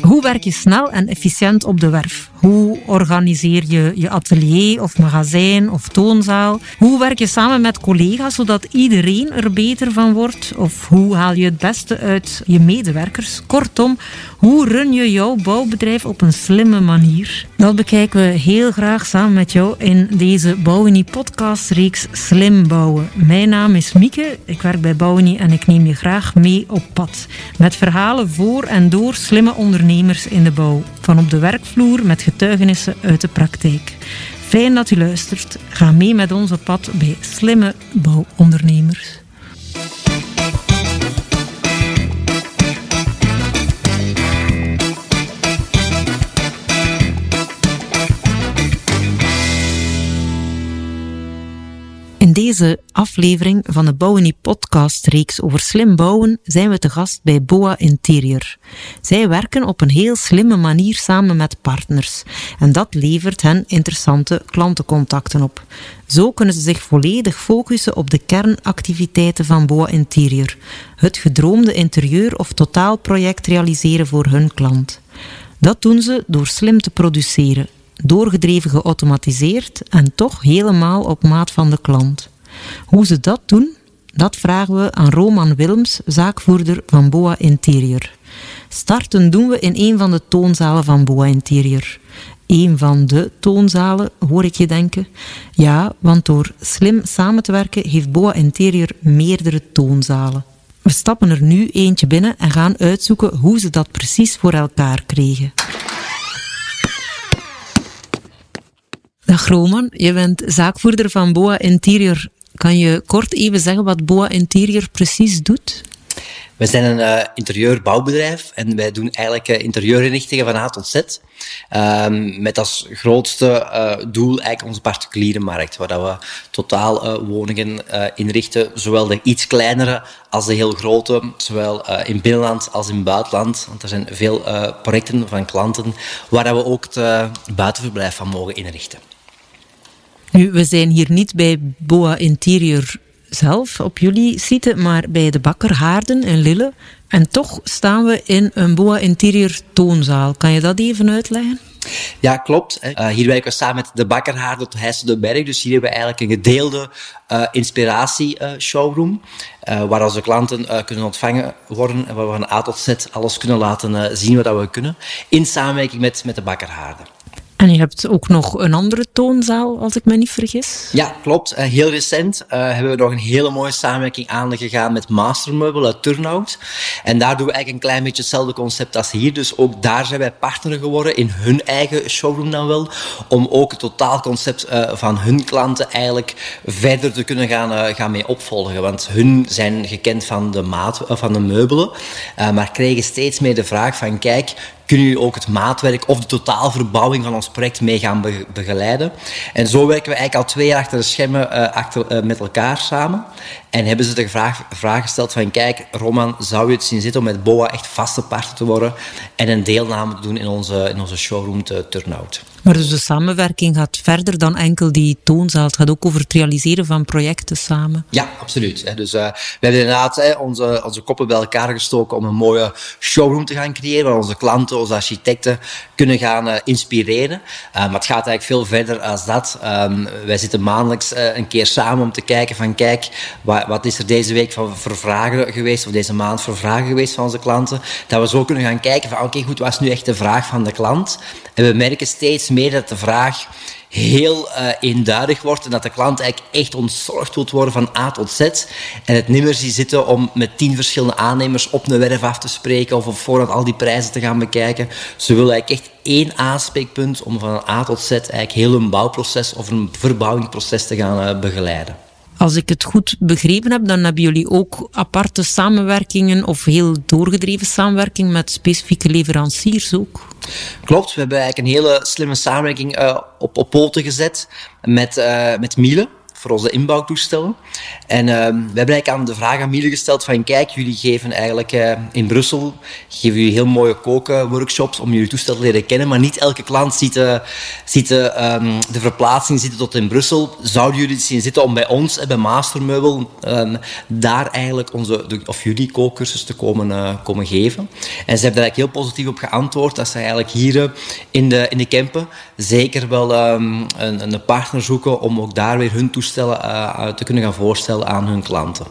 Hoe werk je snel en efficiënt op de werf? Hoe organiseer je je atelier of magazijn of toonzaal? Hoe werk je samen met collega's zodat iedereen er beter van wordt? Of hoe haal je het beste uit je medewerkers? Kortom, hoe run je jouw bouwbedrijf op een slimme manier? Dat bekijken we heel graag samen met jou in deze Bouwenie podcast reeks Slim Bouwen. Mijn naam is Mieke, ik werk bij Bouwenie en ik neem je graag mee op pad. Met verhalen voor en door slimme ondernemers in de bouw. Van op de werkvloer met getuigenissen uit de praktijk. Fijn dat u luistert. Ga mee met ons op pad bij slimme bouwondernemers. Deze aflevering van de Bouwenie podcast-reeks over slim bouwen zijn we te gast bij Boa Interior. Zij werken op een heel slimme manier samen met partners en dat levert hen interessante klantencontacten op. Zo kunnen ze zich volledig focussen op de kernactiviteiten van Boa Interior, het gedroomde interieur of totaalproject realiseren voor hun klant. Dat doen ze door slim te produceren, doorgedreven geautomatiseerd en toch helemaal op maat van de klant. Hoe ze dat doen, dat vragen we aan Roman Wilms, zaakvoerder van Boa Interior. Starten doen we in een van de toonzalen van Boa Interior. Een van de toonzalen, hoor ik je denken. Ja, want door slim samen te werken heeft Boa Interior meerdere toonzalen. We stappen er nu eentje binnen en gaan uitzoeken hoe ze dat precies voor elkaar kregen. Dag Roman, je bent zaakvoerder van Boa Interior. Kan je kort even zeggen wat Boa Interior precies doet? We zijn een uh, interieurbouwbedrijf en wij doen eigenlijk uh, interieurinrichtingen van A tot Z. Um, met als grootste uh, doel eigenlijk onze particuliere markt, waar dat we totaal woningen inrichten, zowel de iets kleinere als de heel grote, zowel in binnenland als in buitenland. Want er zijn veel projecten van klanten waar dat we ook het buitenverblijf van mogen inrichten. Nu, we zijn hier niet bij Boa Interior zelf op jullie site, maar bij de bakker Haarden in Lille. En toch staan we in een Boa Interior toonzaal. Kan je dat even uitleggen? Ja, klopt. Uh, hier werken we samen met de bakker Haarden tot Heijssen de Berg. Dus hier hebben we eigenlijk een gedeelde uh, inspiratie-showroom. Uh, waar onze klanten kunnen ontvangen worden en waar we van A tot Z alles kunnen laten zien wat we kunnen. In samenwerking met, met de bakker Haarden. En je hebt ook nog een andere toonzaal, als ik me niet vergis. Ja, klopt. Uh, heel recent uh, hebben we nog een hele mooie samenwerking aangegaan met Mastermeubel uit Turnhout. En daar doen we eigenlijk een klein beetje hetzelfde concept als hier. Dus ook daar zijn wij partner geworden in hun eigen showroom dan wel. Om ook het totaalconcept uh, van hun klanten eigenlijk verder te kunnen gaan, gaan mee opvolgen. Want hun zijn gekend van de maat van de meubelen. maar krijgen steeds meer de vraag van kijk, kunnen jullie ook het maatwerk of de totaalverbouwing van ons project mee gaan begeleiden. En zo werken we eigenlijk al twee jaar achter de schermen achter, uh, met elkaar samen. En hebben ze de vraag, gesteld van, kijk, Roman, zou je het zien zitten om met BOA echt vaste partner te worden en een deelname te doen in onze, in onze showroom te Turnout. Maar dus de samenwerking gaat verder dan enkel die toonzaal. Het gaat ook over het realiseren van projecten samen. Ja, absoluut. Dus uh, we hebben inderdaad onze, onze koppen bij elkaar gestoken om een mooie showroom te gaan creëren, waar onze klanten, onze architecten kunnen gaan uh, inspireren. Uh, maar het gaat eigenlijk veel verder als dat. Um, wij zitten maandelijks een keer samen om te kijken van, kijk, wat, wat is er deze week van voor vragen geweest, of deze maand voor vragen geweest van onze klanten, dat we zo kunnen gaan kijken van, oké, goed, wat is nu echt de vraag van de klant? En we merken steeds meer dat de vraag heel uh, eenduidig wordt en dat de klant eigenlijk echt ontzorgd wilt worden van A tot Z en het niet meer ziet zitten om met tien verschillende aannemers op een werf af te spreken of op voorhand al die prijzen te gaan bekijken. Ze willen eigenlijk echt één aanspreekpunt om van A tot Z eigenlijk heel een bouwproces of een verbouwingsproces te gaan uh, begeleiden. Als ik het goed begrepen heb, dan hebben jullie ook aparte samenwerkingen of heel doorgedreven samenwerking met specifieke leveranciers ook. Klopt, we hebben eigenlijk een hele slimme samenwerking uh, op, op poten gezet met, uh, met Miele voor onze inbouwtoestellen. En uh, we hebben eigenlijk aan de vraag aan Miele gesteld van kijk, jullie geven eigenlijk uh, in Brussel geven jullie heel mooie kokenworkshops om jullie toestel te leren kennen, maar niet elke klant ziet, uh, ziet um, de verplaatsing zitten tot in Brussel. Zouden jullie zien zitten om bij ons, bij Mastermeubel, um, daar eigenlijk onze, de, of jullie kookcursus te komen, komen geven? En ze hebben daar eigenlijk heel positief op geantwoord dat ze eigenlijk hier in de, in de Kempen zeker wel een, een partner zoeken om ook daar weer hun uh, te kunnen gaan voorstellen aan hun klanten.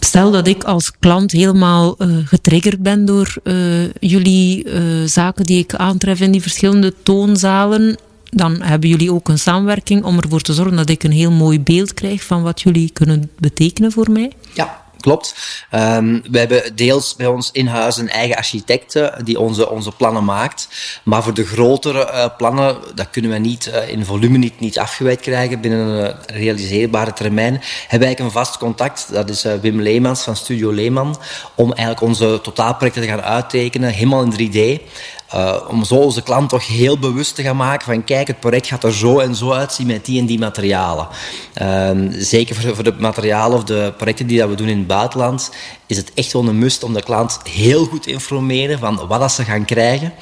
Stel dat ik als klant helemaal uh, getriggerd ben door uh, jullie zaken die ik aantref in die verschillende toonzalen. Dan hebben jullie ook een samenwerking om ervoor te zorgen dat ik een heel mooi beeld krijg van wat jullie kunnen betekenen voor mij. Ja, klopt. Um, we hebben deels bij ons in huis een eigen architect die onze, onze plannen maakt. Maar voor de grotere uh, plannen, dat kunnen we niet uh, in volume niet, niet afgeweid krijgen binnen een realiseerbare termijn. Hebben wij een vast contact, dat is Wim Leemans van Studio Leeman, om eigenlijk onze totaalprojecten te gaan uittekenen, helemaal in 3D. Uh, om zo onze klant toch heel bewust te gaan maken van kijk, het project gaat er zo en zo uitzien met die en die materialen. Uh, zeker voor, voor, de materialen of de projecten die dat we doen in het buitenland, is het echt wel een must om de klant heel goed te informeren van wat dat ze gaan krijgen.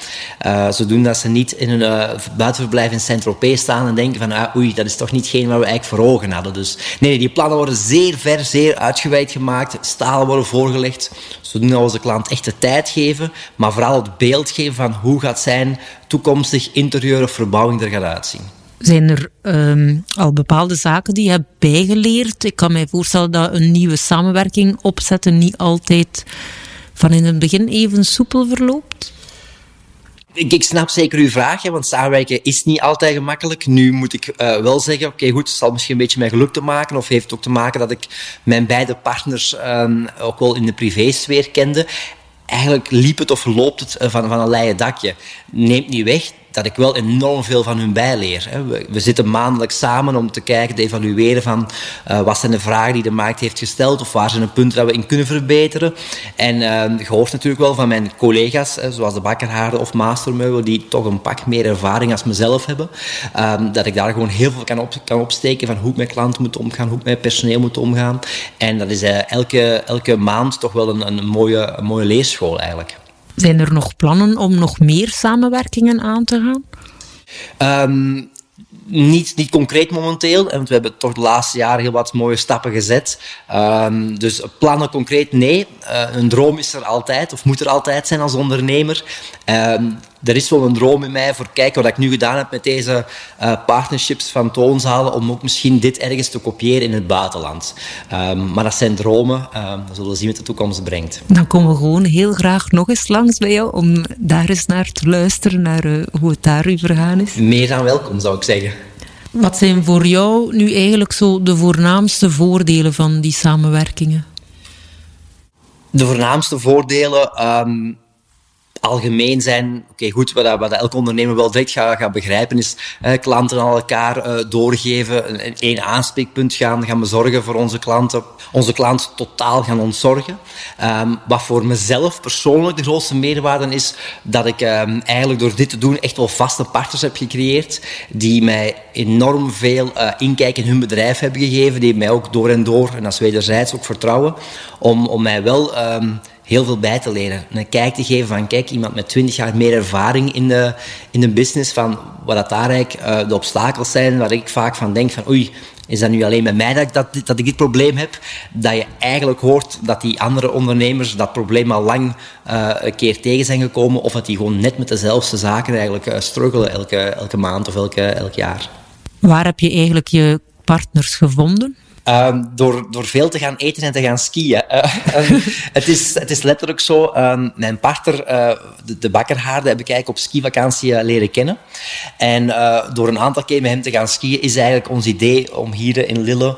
Uh, zodoende ze niet in een uh, buitenverblijf in Saint-Tropez staan en denken van ah, oei, dat is toch niet hetgeen wat we eigenlijk voor ogen hadden. Dus nee, die plannen worden zeer ver, zeer uitgeweid gemaakt. Stalen worden voorgelegd, we onze klant echt de tijd geven, maar vooral het beeld geven van hoe gaat zijn toekomstig interieur of verbouwing er gaat uitzien. Zijn er um, al bepaalde zaken die je hebt bijgeleerd? Ik kan mij voorstellen dat een nieuwe samenwerking opzetten niet altijd van in het begin even soepel verloopt. Ik, snap zeker uw vraag, hè, want samenwerken is niet altijd gemakkelijk. Nu moet ik uh, wel zeggen, oké goed, het zal misschien een beetje met geluk te maken, of heeft het ook te maken dat ik mijn beide partners um, ook wel in de privésfeer kende. Eigenlijk liep het of loopt het eh, van, van een leien dakje. Neemt niet weg dat ik wel enorm veel van hun bijleer. We, zitten maandelijks samen om te kijken, te evalueren van uh, wat zijn de vragen die de markt heeft gesteld of waar zijn de punten dat we in kunnen verbeteren. En je hoort natuurlijk wel van mijn collega's, zoals de Bakkerhaarden of Mastermeubel, die toch een pak meer ervaring als mezelf hebben, uh, dat ik daar gewoon heel veel kan, kan opsteken van hoe ik met klanten moet omgaan, hoe ik met personeel moet omgaan. En dat is eh, elke, elke maand toch wel een, een, mooie, een mooie leerschool eigenlijk. Zijn er nog plannen om nog meer samenwerkingen aan te gaan? Um, niet, niet concreet momenteel, want we hebben toch de laatste jaren heel wat mooie stappen gezet. Um, dus plannen concreet, nee. Uh, een droom is er altijd, of moet er altijd zijn als ondernemer. Um, er is wel een droom in mij voor kijken wat ik nu gedaan heb met deze uh, partnerships van toonzalen, om ook misschien dit ergens te kopiëren in het buitenland. Um, maar dat zijn dromen, um, we zullen zien wat de toekomst brengt. Dan komen we gewoon heel graag nog eens langs bij jou om daar eens naar te luisteren, naar uh, hoe het daar u vergaan is. Meer dan welkom, zou ik zeggen. Wat zijn voor jou nu eigenlijk zo de voornaamste voordelen van die samenwerkingen? De voornaamste voordelen um, algemeen zijn, oké goed, wat, wat elke ondernemer wel direct gaat, begrijpen, is eh, klanten aan elkaar uh, doorgeven, een, één aanspreekpunt gaan, gaan bezorgen voor onze klanten, onze klant totaal gaan ontzorgen. Um, wat voor mezelf persoonlijk de grootste meerwaarde is, dat ik um, eigenlijk door dit te doen echt wel vaste partners heb gecreëerd, die mij enorm veel uh, inkijk in hun bedrijf hebben gegeven, die mij ook door en door, en als wederzijds ook vertrouwen, om, om mij wel... Um, heel veel bij te leren. Een kijk te geven van, kijk, iemand met 20 jaar meer ervaring in de, in de business, van wat dat daar eigenlijk uh, de obstakels zijn, waar ik vaak van denk van, oei, is dat nu alleen bij mij dat ik, dat, dat ik dit probleem heb? Dat je eigenlijk hoort dat die andere ondernemers dat probleem al lang uh, een keer tegen zijn gekomen, of dat die gewoon net met dezelfde zaken eigenlijk uh, struggelen elke, elke maand of elke, elk jaar. Waar heb je eigenlijk je partners gevonden? Um, door, door veel te gaan eten en te gaan skiën. Uh, het, is, het is letterlijk zo. Um, mijn partner, uh, de, de heb ik eigenlijk op skivakantie uh, leren kennen. En door een aantal keer met hem te gaan skiën is eigenlijk ons idee om hier in Lille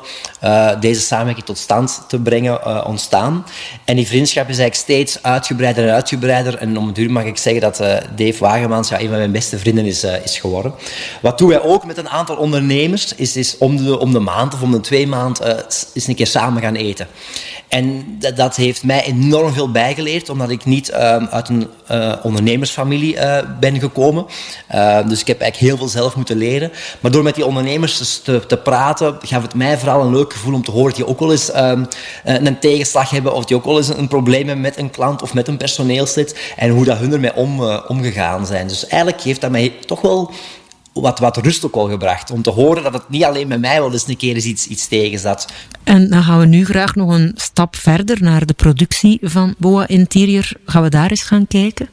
deze samenwerking tot stand te brengen ontstaan. En die vriendschap is eigenlijk steeds uitgebreider en uitgebreider. En om het duur mag ik zeggen dat Dave Wagemans ja, een van mijn beste vrienden is, is geworden. Wat doen wij ook met een aantal ondernemers, is, is om, de, om de maand of om de twee maanden uh, eens een keer samen gaan eten. En dat, dat, heeft mij enorm veel bijgeleerd, omdat ik niet ehm, uit een uh, ondernemersfamilie uh, ben gekomen. Uh, dus ik heb eigenlijk heel veel zelf moeten leren. Maar door met die ondernemers te, te, praten, gaf het mij vooral een leuk gevoel om te horen dat die ook wel eens ehm, een tegenslag hebben, of die ook wel eens een, probleem hebben met een klant of met een personeelslid, en hoe dat hun ermee om, omgegaan zijn. Dus eigenlijk heeft dat mij toch wel wat, wat rust ook al gebracht. Om te horen dat het niet alleen bij mij wel eens een keer iets, iets tegen zat. En dan gaan we nu graag nog een stap verder naar de productie van Boa Interior. Gaan we daar eens gaan kijken?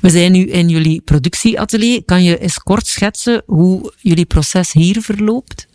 We zijn nu in jullie productieatelier. Kan je eens kort schetsen hoe jullie proces hier verloopt?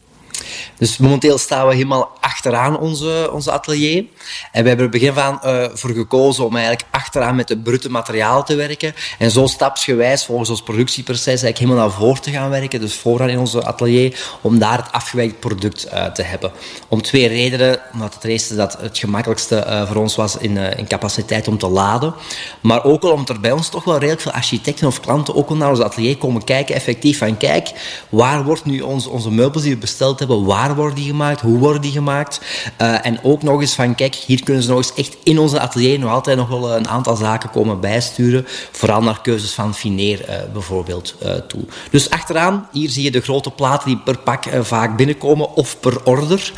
Dus momenteel staan we helemaal achteraan onze, onze atelier. En we hebben er begin van uh, voor gekozen om eigenlijk achteraan met de brute materiaal te werken. En zo stapsgewijs volgens ons productieproces eigenlijk helemaal naar voren te gaan werken. Dus vooraan in onze atelier, om daar het afgewerkt product uh, te hebben. Om twee redenen. Omdat het eerste dat het gemakkelijkste uh, voor ons was in, in capaciteit om te laden. Maar ook al omdat er bij ons toch wel redelijk veel architecten of klanten ook al naar ons atelier komen kijken. Effectief van kijk, waar wordt nu onze, onze meubels die we besteld hebben, waar worden die gemaakt? Hoe worden die gemaakt? Uh, en ook nog eens van, kijk, hier kunnen ze nog eens echt in onze atelier nog altijd nog wel een aantal zaken komen bijsturen. Vooral naar keuzes van fineer uh, bijvoorbeeld toe. Dus achteraan, hier zie je de grote platen die per pak vaak binnenkomen of per order.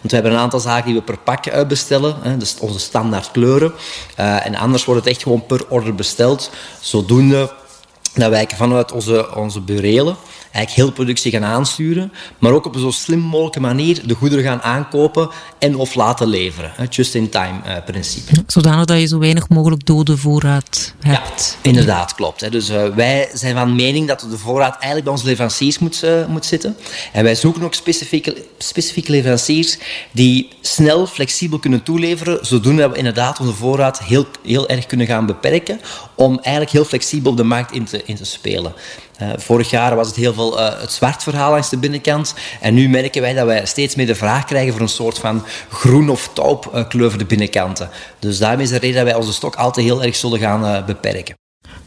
Want we hebben een aantal zaken die we per pak bestellen. dus onze standaard kleuren. en anders wordt het echt gewoon per order besteld. Zodoende dat wij vanuit onze, onze burelen eigenlijk heel productie gaan aansturen, maar ook op een zo slim mogelijke manier de goederen gaan aankopen en of laten leveren. Het just-in-time uh, principe. Zodanig dat je zo weinig mogelijk dode voorraad hebt. Ja, inderdaad, klopt. Hè. Dus uh, wij zijn van mening dat de voorraad eigenlijk bij onze leveranciers moet, uh, moet zitten. En wij zoeken ook specifieke, specifieke leveranciers die snel, flexibel kunnen toeleveren, zodoende dat we inderdaad onze voorraad heel, heel erg kunnen gaan beperken, om eigenlijk heel flexibel op de markt in te, in te spelen. Uh, vorig jaar was het heel veel uh, het zwart verhaal langs de binnenkant. En nu merken wij dat wij steeds meer de vraag krijgen voor een soort van groen of taupkleurde binnenkanten. Dus daarmee is de reden dat wij onze stok altijd heel erg zullen gaan beperken.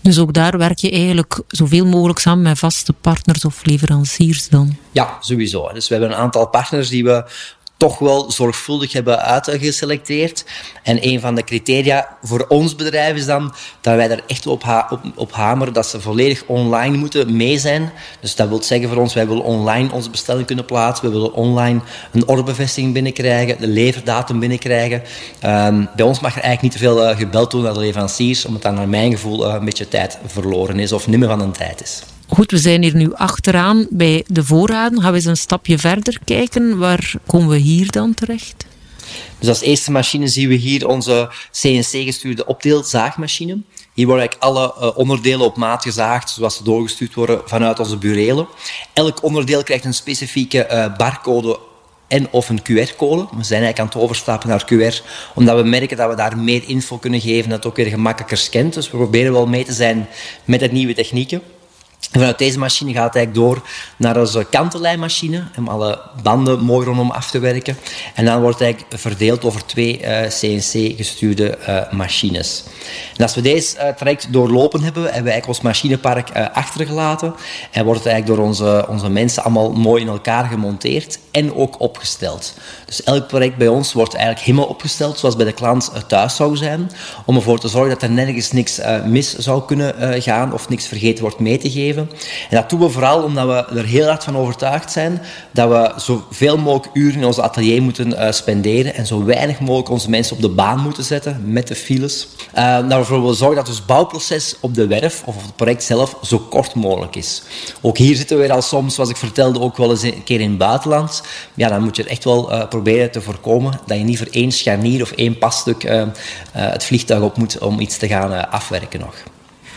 Dus ook daar werk je eigenlijk zoveel mogelijk samen met vaste partners of leveranciers dan? Ja, sowieso. Dus we hebben een aantal partners die we toch wel zorgvuldig hebben uitgeselecteerd. En een van de criteria voor ons bedrijf is dan dat wij er echt op, op, op hameren dat ze volledig online moeten mee zijn. Dus dat wil zeggen voor ons, wij willen online onze bestelling kunnen plaatsen. We willen online een ordebevestiging binnenkrijgen, de leverdatum binnenkrijgen. Um, bij ons mag er eigenlijk niet te veel uh, gebeld worden naar de leveranciers, omdat dan naar mijn gevoel uh, een beetje tijd verloren is of niet meer van een tijd is. Goed, we zijn hier nu achteraan bij de voorraden. Gaan we eens een stapje verder kijken. Waar komen we hier dan terecht? Dus als eerste machine zien we hier onze CNC-gestuurde opdeelzaagmachine. Hier worden eigenlijk alle uh, onderdelen op maat gezaagd, zoals ze doorgestuurd worden vanuit onze burelen. Elk onderdeel krijgt een specifieke uh, barcode en of een QR-code. We zijn eigenlijk aan het overstappen naar QR, omdat we merken dat we daar meer info kunnen geven, dat het ook weer gemakkelijker scant. Dus we proberen wel mee te zijn met de nieuwe technieken. Vanuit deze machine gaat het eigenlijk door naar onze kantenlijnmachine om alle banden mooi rondom af te werken. En dan wordt het eigenlijk verdeeld over twee eh, CNC-gestuurde eh, machines. En als we deze uh, traject doorlopen hebben, hebben we eigenlijk ons machinepark achtergelaten en wordt het eigenlijk door onze, onze mensen allemaal mooi in elkaar gemonteerd en ook opgesteld. Dus elk project bij ons wordt eigenlijk helemaal opgesteld zoals bij de klant thuis zou zijn, om ervoor te zorgen dat er nergens niks mis zou kunnen gaan of niks vergeten wordt mee te geven. En dat doen we vooral omdat we er heel hard van overtuigd zijn dat we zoveel mogelijk uren in ons atelier moeten uh, spenderen en zo weinig mogelijk onze mensen op de baan moeten zetten met de files. Uh, we ervoor willen zorgen dat het bouwproces op de werf of op het project zelf zo kort mogelijk is. Ook hier zitten we al soms, zoals ik vertelde, ook wel eens een keer in het buitenland. Ja, dan moet je echt wel uh, proberen te voorkomen dat je niet voor één scharnier of één passtuk het vliegtuig op moet om iets te gaan afwerken nog.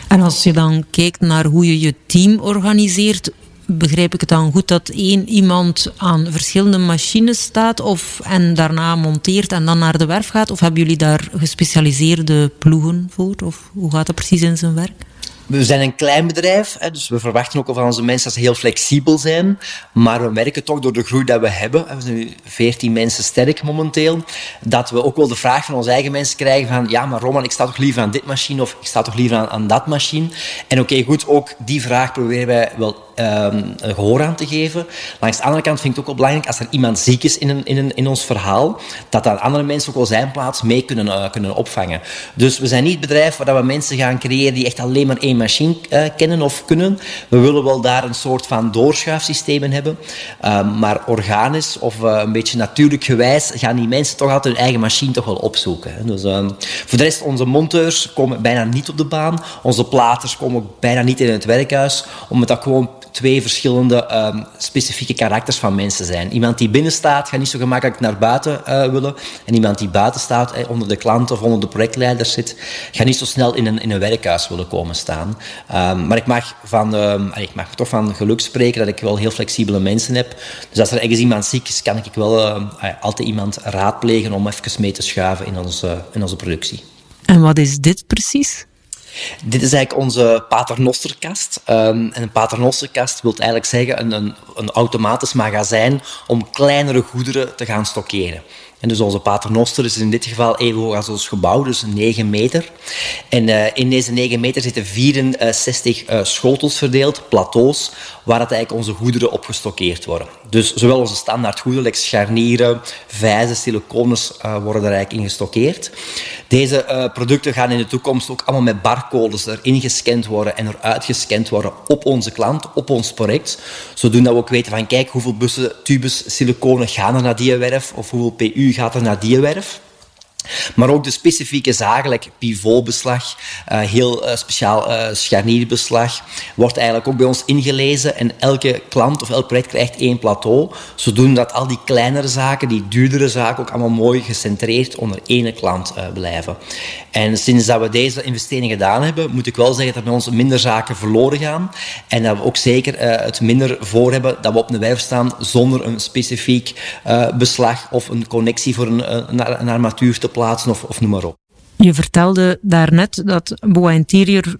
En als je dan kijkt naar hoe je je team organiseert, begrijp ik het dan goed dat één iemand aan verschillende machines staat of, en daarna monteert en dan naar de werf gaat? Of hebben jullie daar gespecialiseerde ploegen voor? Of hoe gaat dat precies in zijn werk? We zijn een klein bedrijf, dus we verwachten ook van onze mensen dat ze heel flexibel zijn. Maar we merken toch door de groei dat we hebben, we zijn nu 14 mensen sterk momenteel, dat we ook wel de vraag van onze eigen mensen krijgen van ja, maar Roman, ik sta toch liever aan dit machine of ik sta toch liever aan, aan dat machine. En oké, goed, ook die vraag proberen wij wel um, gehoor aan te geven. Langs de andere kant vind ik het ook wel belangrijk als er iemand ziek is in, in, in ons verhaal, dat dan andere mensen ook wel zijn plaats mee kunnen, uh, kunnen opvangen. Dus we zijn niet het bedrijf waar we mensen gaan creëren die echt alleen maar één machine uh, kennen of kunnen. We willen wel daar een soort van doorschuifsysteem hebben. Um, maar organisch of uh, een beetje natuurlijk gewijs gaan die mensen toch altijd hun eigen machine toch wel opzoeken. Dus, um, voor de rest, onze monteurs komen bijna niet op de baan. Onze platers komen ook bijna niet in het werkhuis, omdat dat gewoon twee verschillende um, specifieke karakters van mensen zijn. Iemand die binnen staat, gaat niet zo gemakkelijk naar buiten uh, willen. En iemand die buiten staat, eh, onder de klant of onder de projectleiders zit, gaat niet zo snel in een, in een werkhuis willen komen staan. Um, maar ik mag, van, um, ik mag toch van geluk spreken dat ik wel heel flexibele mensen heb. Dus als er ergens iemand ziek is, kan ik wel altijd iemand raadplegen om even mee te schuiven in onze, in onze productie. En wat is dit precies? Dit is eigenlijk onze paternosterkast. En een paternosterkast wil eigenlijk zeggen een, een, een automatisch magazijn om kleinere goederen te gaan stockeren. En dus onze paternoster is in dit geval even hoog als ons gebouw, dus 9 meter. En uh, in deze 9 meter zitten 64 uh, schotels verdeeld, plateaus, waar het eigenlijk onze goederen op gestockeerd worden. Dus zowel onze standaard goederen, scharnieren, vijzen, silicones, worden er eigenlijk in gestockeerd. Deze producten gaan in de toekomst ook allemaal met barcodes erin gescand worden en eruit gescand worden op onze klant, op ons project. Zodoende we ook weten van kijk hoeveel bussen, tubes, siliconen gaan er naar die werf of hoeveel PU gaat er naar die werf. Maar ook de specifieke zaken, like pivotbeslag, uh, heel uh, speciaal uh, scharnierbeslag, wordt eigenlijk ook bij ons ingelezen. En elke klant of elk project krijgt één plateau. Zodoende dat al die kleinere zaken, die duurdere zaken, ook allemaal mooi gecentreerd onder één klant blijven. En sinds dat we deze investering gedaan hebben, moet ik wel zeggen dat bij ons minder zaken verloren gaan. En dat we ook zeker het minder voor hebben dat we op een werf staan zonder een specifiek beslag of een connectie voor een, een, een armatuur te plaatsen of, of. Je vertelde daarnet dat Boa Interior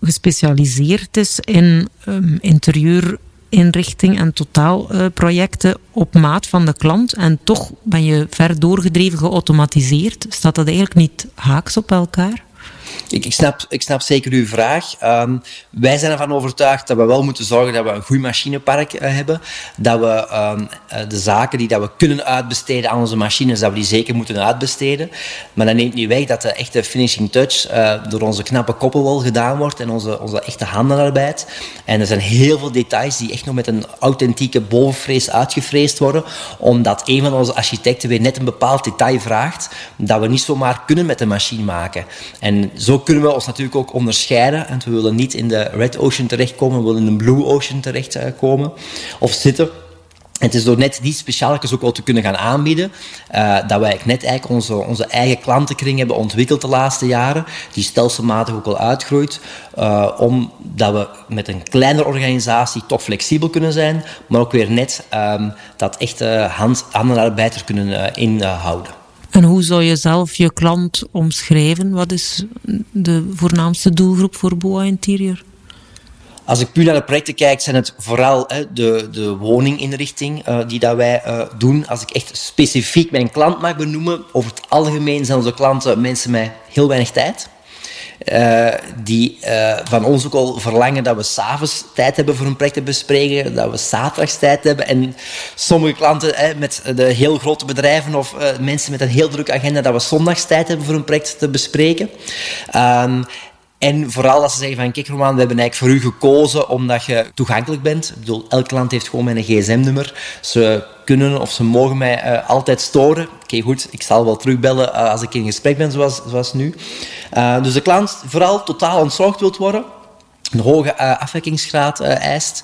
gespecialiseerd is in um, interieurinrichting en totaalprojecten op maat van de klant. En toch ben je ver doorgedreven geautomatiseerd. Staat dat eigenlijk niet haaks op elkaar? Ik, ik, snap, ik snap zeker uw vraag. Um, wij zijn ervan overtuigd dat we wel moeten zorgen dat we een goed machinepark uh, hebben. Dat we um, uh, de zaken die dat we kunnen uitbesteden aan onze machines, dat we die zeker moeten uitbesteden. Maar dat neemt niet weg dat de echte finishing touch uh, door onze knappe koppelwol gedaan wordt en onze, onze echte handenarbeid. En er zijn heel veel details die echt nog met een authentieke bovenfrees uitgefreesd worden, omdat een van onze architecten weer net een bepaald detail vraagt dat we niet zomaar kunnen met de machine maken. En zo kunnen we ons natuurlijk ook onderscheiden. En we willen niet in de Red Ocean terechtkomen, we willen in de Blue Ocean terechtkomen of zitten. En het is door net die speciaaltjes ook wel te kunnen gaan aanbieden, uh, dat wij net eigenlijk onze, onze eigen klantenkring hebben ontwikkeld de laatste jaren, die stelselmatig ook al uitgroeit, uh, omdat we met een kleinere organisatie toch flexibel kunnen zijn, maar ook weer net um, dat echte hand, kunnen inhouden. En hoe zou je zelf je klant omschrijven? Wat is de voornaamste doelgroep voor Boa Interior? Als ik puur naar de projecten kijk, zijn het vooral hè, de, de woninginrichting uh, die dat wij uh, doen. Als ik echt specifiek mijn klant mag benoemen, over het algemeen zijn onze klanten mensen met heel weinig tijd. Uh, die uh, van ons ook al verlangen dat we s'avonds tijd hebben voor een project te bespreken, dat we zaterdags tijd hebben. En sommige klanten hè, met de heel grote bedrijven of mensen met een heel drukke agenda, dat we zondags tijd hebben voor een project te bespreken. Um, en vooral als ze zeggen van, kijk Roman, we hebben eigenlijk voor u gekozen omdat je toegankelijk bent. Ik bedoel, elk land heeft gewoon mijn gsm-nummer. Ze kunnen of ze mogen mij uh, altijd storen. Oké, goed, ik zal wel terugbellen uh, als ik in gesprek ben, zoals, zoals nu. Uh, dus de klant vooral totaal ontzorgd wilt worden. Een hoge afwekkingsgraad eist.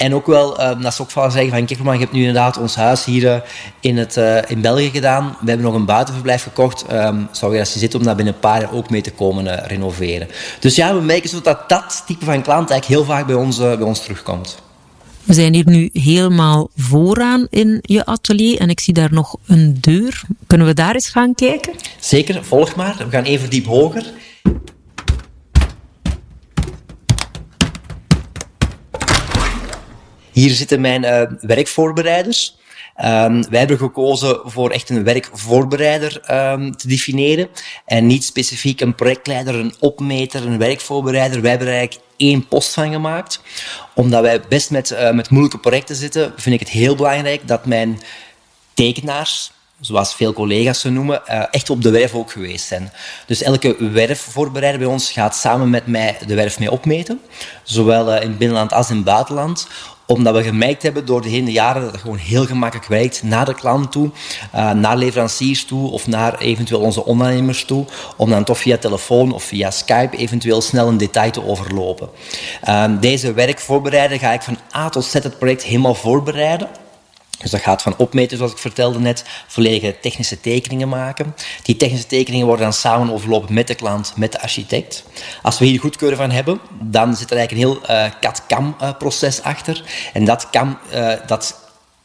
En ook wel, uh, dat ze ook van zeggen van, kijk maar, je hebt nu inderdaad ons huis hier uh, in, het, uh, in België gedaan. We hebben nog een buitenverblijf gekocht. Um, zou je als je zit om daar binnen een paar jaar ook mee te komen renoveren. Dus ja, we merken zo dat dat type van klant eigenlijk heel vaak bij ons, bij ons terugkomt. We zijn hier nu helemaal vooraan in je atelier en ik zie daar nog een deur. Kunnen we daar eens gaan kijken? Zeker, volg maar. We gaan even diep hoger. Hier zitten mijn uh, werkvoorbereiders. Um, wij hebben gekozen voor echt een werkvoorbereider um, te definiëren en niet specifiek een projectleider, een opmeter, een werkvoorbereider. Wij hebben er eigenlijk één post van gemaakt. Omdat wij best met, uh, met moeilijke projecten zitten, vind ik het heel belangrijk dat mijn tekenaars, zoals veel collega's ze noemen, uh, echt op de werf ook geweest zijn. Dus elke werfvoorbereider bij ons gaat samen met mij de werf mee opmeten, zowel uh, in binnenland als in buitenland, omdat we gemerkt hebben door de hele jaren dat het gewoon heel gemakkelijk werkt naar de klant toe, uh, naar leveranciers toe of naar eventueel onze ondernemers toe, om dan toch via telefoon of via Skype eventueel snel een detail te overlopen. Uh, deze werkvoorbereider ga ik van A tot Z het project helemaal voorbereiden. Dus dat gaat van opmeten, zoals ik vertelde net, volledige technische tekeningen maken. Die technische tekeningen worden dan samen overlopen met de klant, met de architect. Als we hier goedkeuren van hebben, dan zit er eigenlijk een heel uh, CAD-CAM-proces achter. En dat, CAM, uh, dat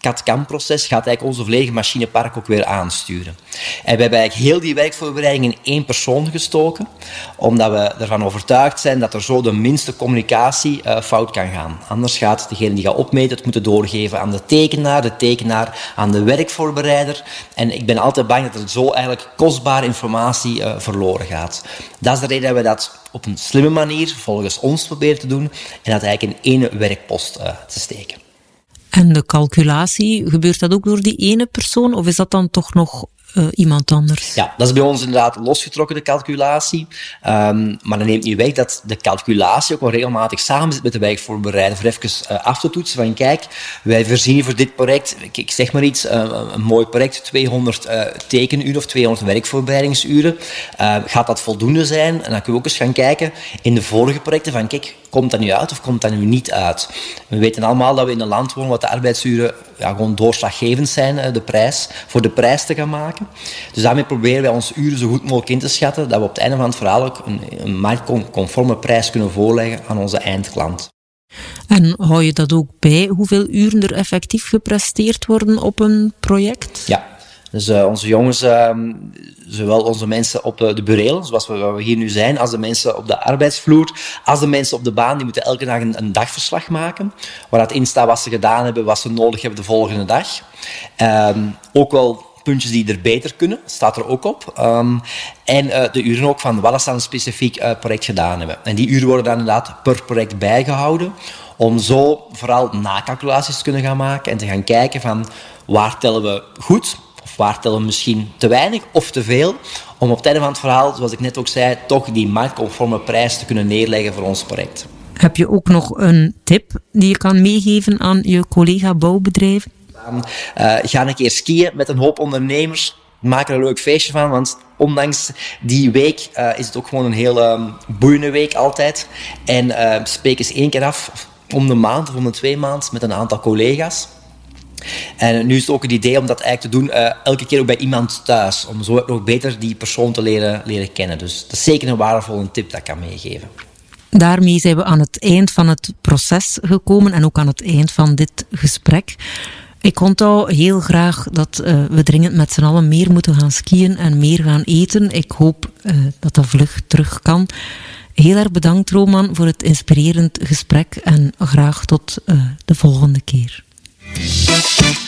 CAD-CAM-proces gaat eigenlijk onze volledige machinepark ook weer aansturen. En we hebben eigenlijk heel die werkvoorbereiding in één persoon gestoken, omdat we ervan overtuigd zijn dat er zo de minste communicatie uh, fout kan gaan. Anders gaat degene die gaat opmeten het moeten doorgeven aan de tekenaar, de tekenaar aan de werkvoorbereider. En ik ben altijd bang dat er zo eigenlijk kostbare informatie uh, verloren gaat. Dat is de reden dat we dat op een slimme manier volgens ons proberen te doen en dat eigenlijk in één werkpost uh, te steken. En de calculatie, gebeurt dat ook door die ene persoon of is dat dan toch nog uh, iemand anders? Ja, dat is bij ons inderdaad losgetrokken, de calculatie. Um, maar dat neemt niet weg dat de calculatie ook wel regelmatig samen zit met de werkvoorbereider. Voor even uh, af te toetsen van kijk, wij voorzien voor dit project, ik, zeg maar iets, uh, een mooi project, 200 tekenuren of 200 werkvoorbereidingsuren. gaat dat voldoende zijn? En dan kunnen we ook eens gaan kijken in de vorige projecten van kijk, komt dat nu uit of komt dat nu niet uit? We weten allemaal dat we in een land wonen waar de arbeidsuren ja, gewoon doorslaggevend zijn, de prijs, voor de prijs te gaan maken. Dus daarmee proberen wij ons uren zo goed mogelijk in te schatten, dat we op het einde van het verhaal ook een, een marktconforme prijs kunnen voorleggen aan onze eindklant. En hou je dat ook bij, hoeveel uren er effectief gepresteerd worden op een project? Ja, dus uh, onze jongens, uh, zowel onze mensen op de, de burelen, zoals we, we, hier nu zijn, als de mensen op de arbeidsvloer, als de mensen op de baan, die moeten elke dag een, een dagverslag maken, waar in staat wat ze gedaan hebben, wat ze nodig hebben de volgende dag. Um, ook wel puntjes die er beter kunnen, staat er ook op. Um, en uh, de uren ook van wat ze aan een specifiek uh, project gedaan hebben. En die uren worden dan inderdaad per project bijgehouden, om zo vooral nakalculaties te kunnen gaan maken en te gaan kijken van waar tellen we goed, of waar tellen we misschien te weinig of te veel, om op het einde van het verhaal, zoals ik net ook zei, toch die marktconforme prijs te kunnen neerleggen voor ons project. Heb je ook nog een tip die je kan meegeven aan je collega bouwbedrijven? Uh, ga een keer skiën met een hoop ondernemers. Maak er een leuk feestje van, want ondanks die week uh, is het ook gewoon een heel um, boeiende week altijd. En uh, spreek eens één keer af, om de maand of om de twee maanden, met een aantal collega's. En nu is het ook het idee om dat eigenlijk te doen uh, elke keer ook bij iemand thuis. Om zo nog beter die persoon te leren, leren kennen. Dus dat is zeker een waardevolle tip dat ik kan meegeven. Daarmee zijn we aan het eind van het proces gekomen en ook aan het eind van dit gesprek. Ik onthoud heel graag dat uh, we dringend met z'n allen meer moeten gaan skiën en meer gaan eten. Ik hoop uh, dat dat vlug terug kan. Heel erg bedankt, Roman, voor het inspirerend gesprek en graag tot de volgende keer. Thank you.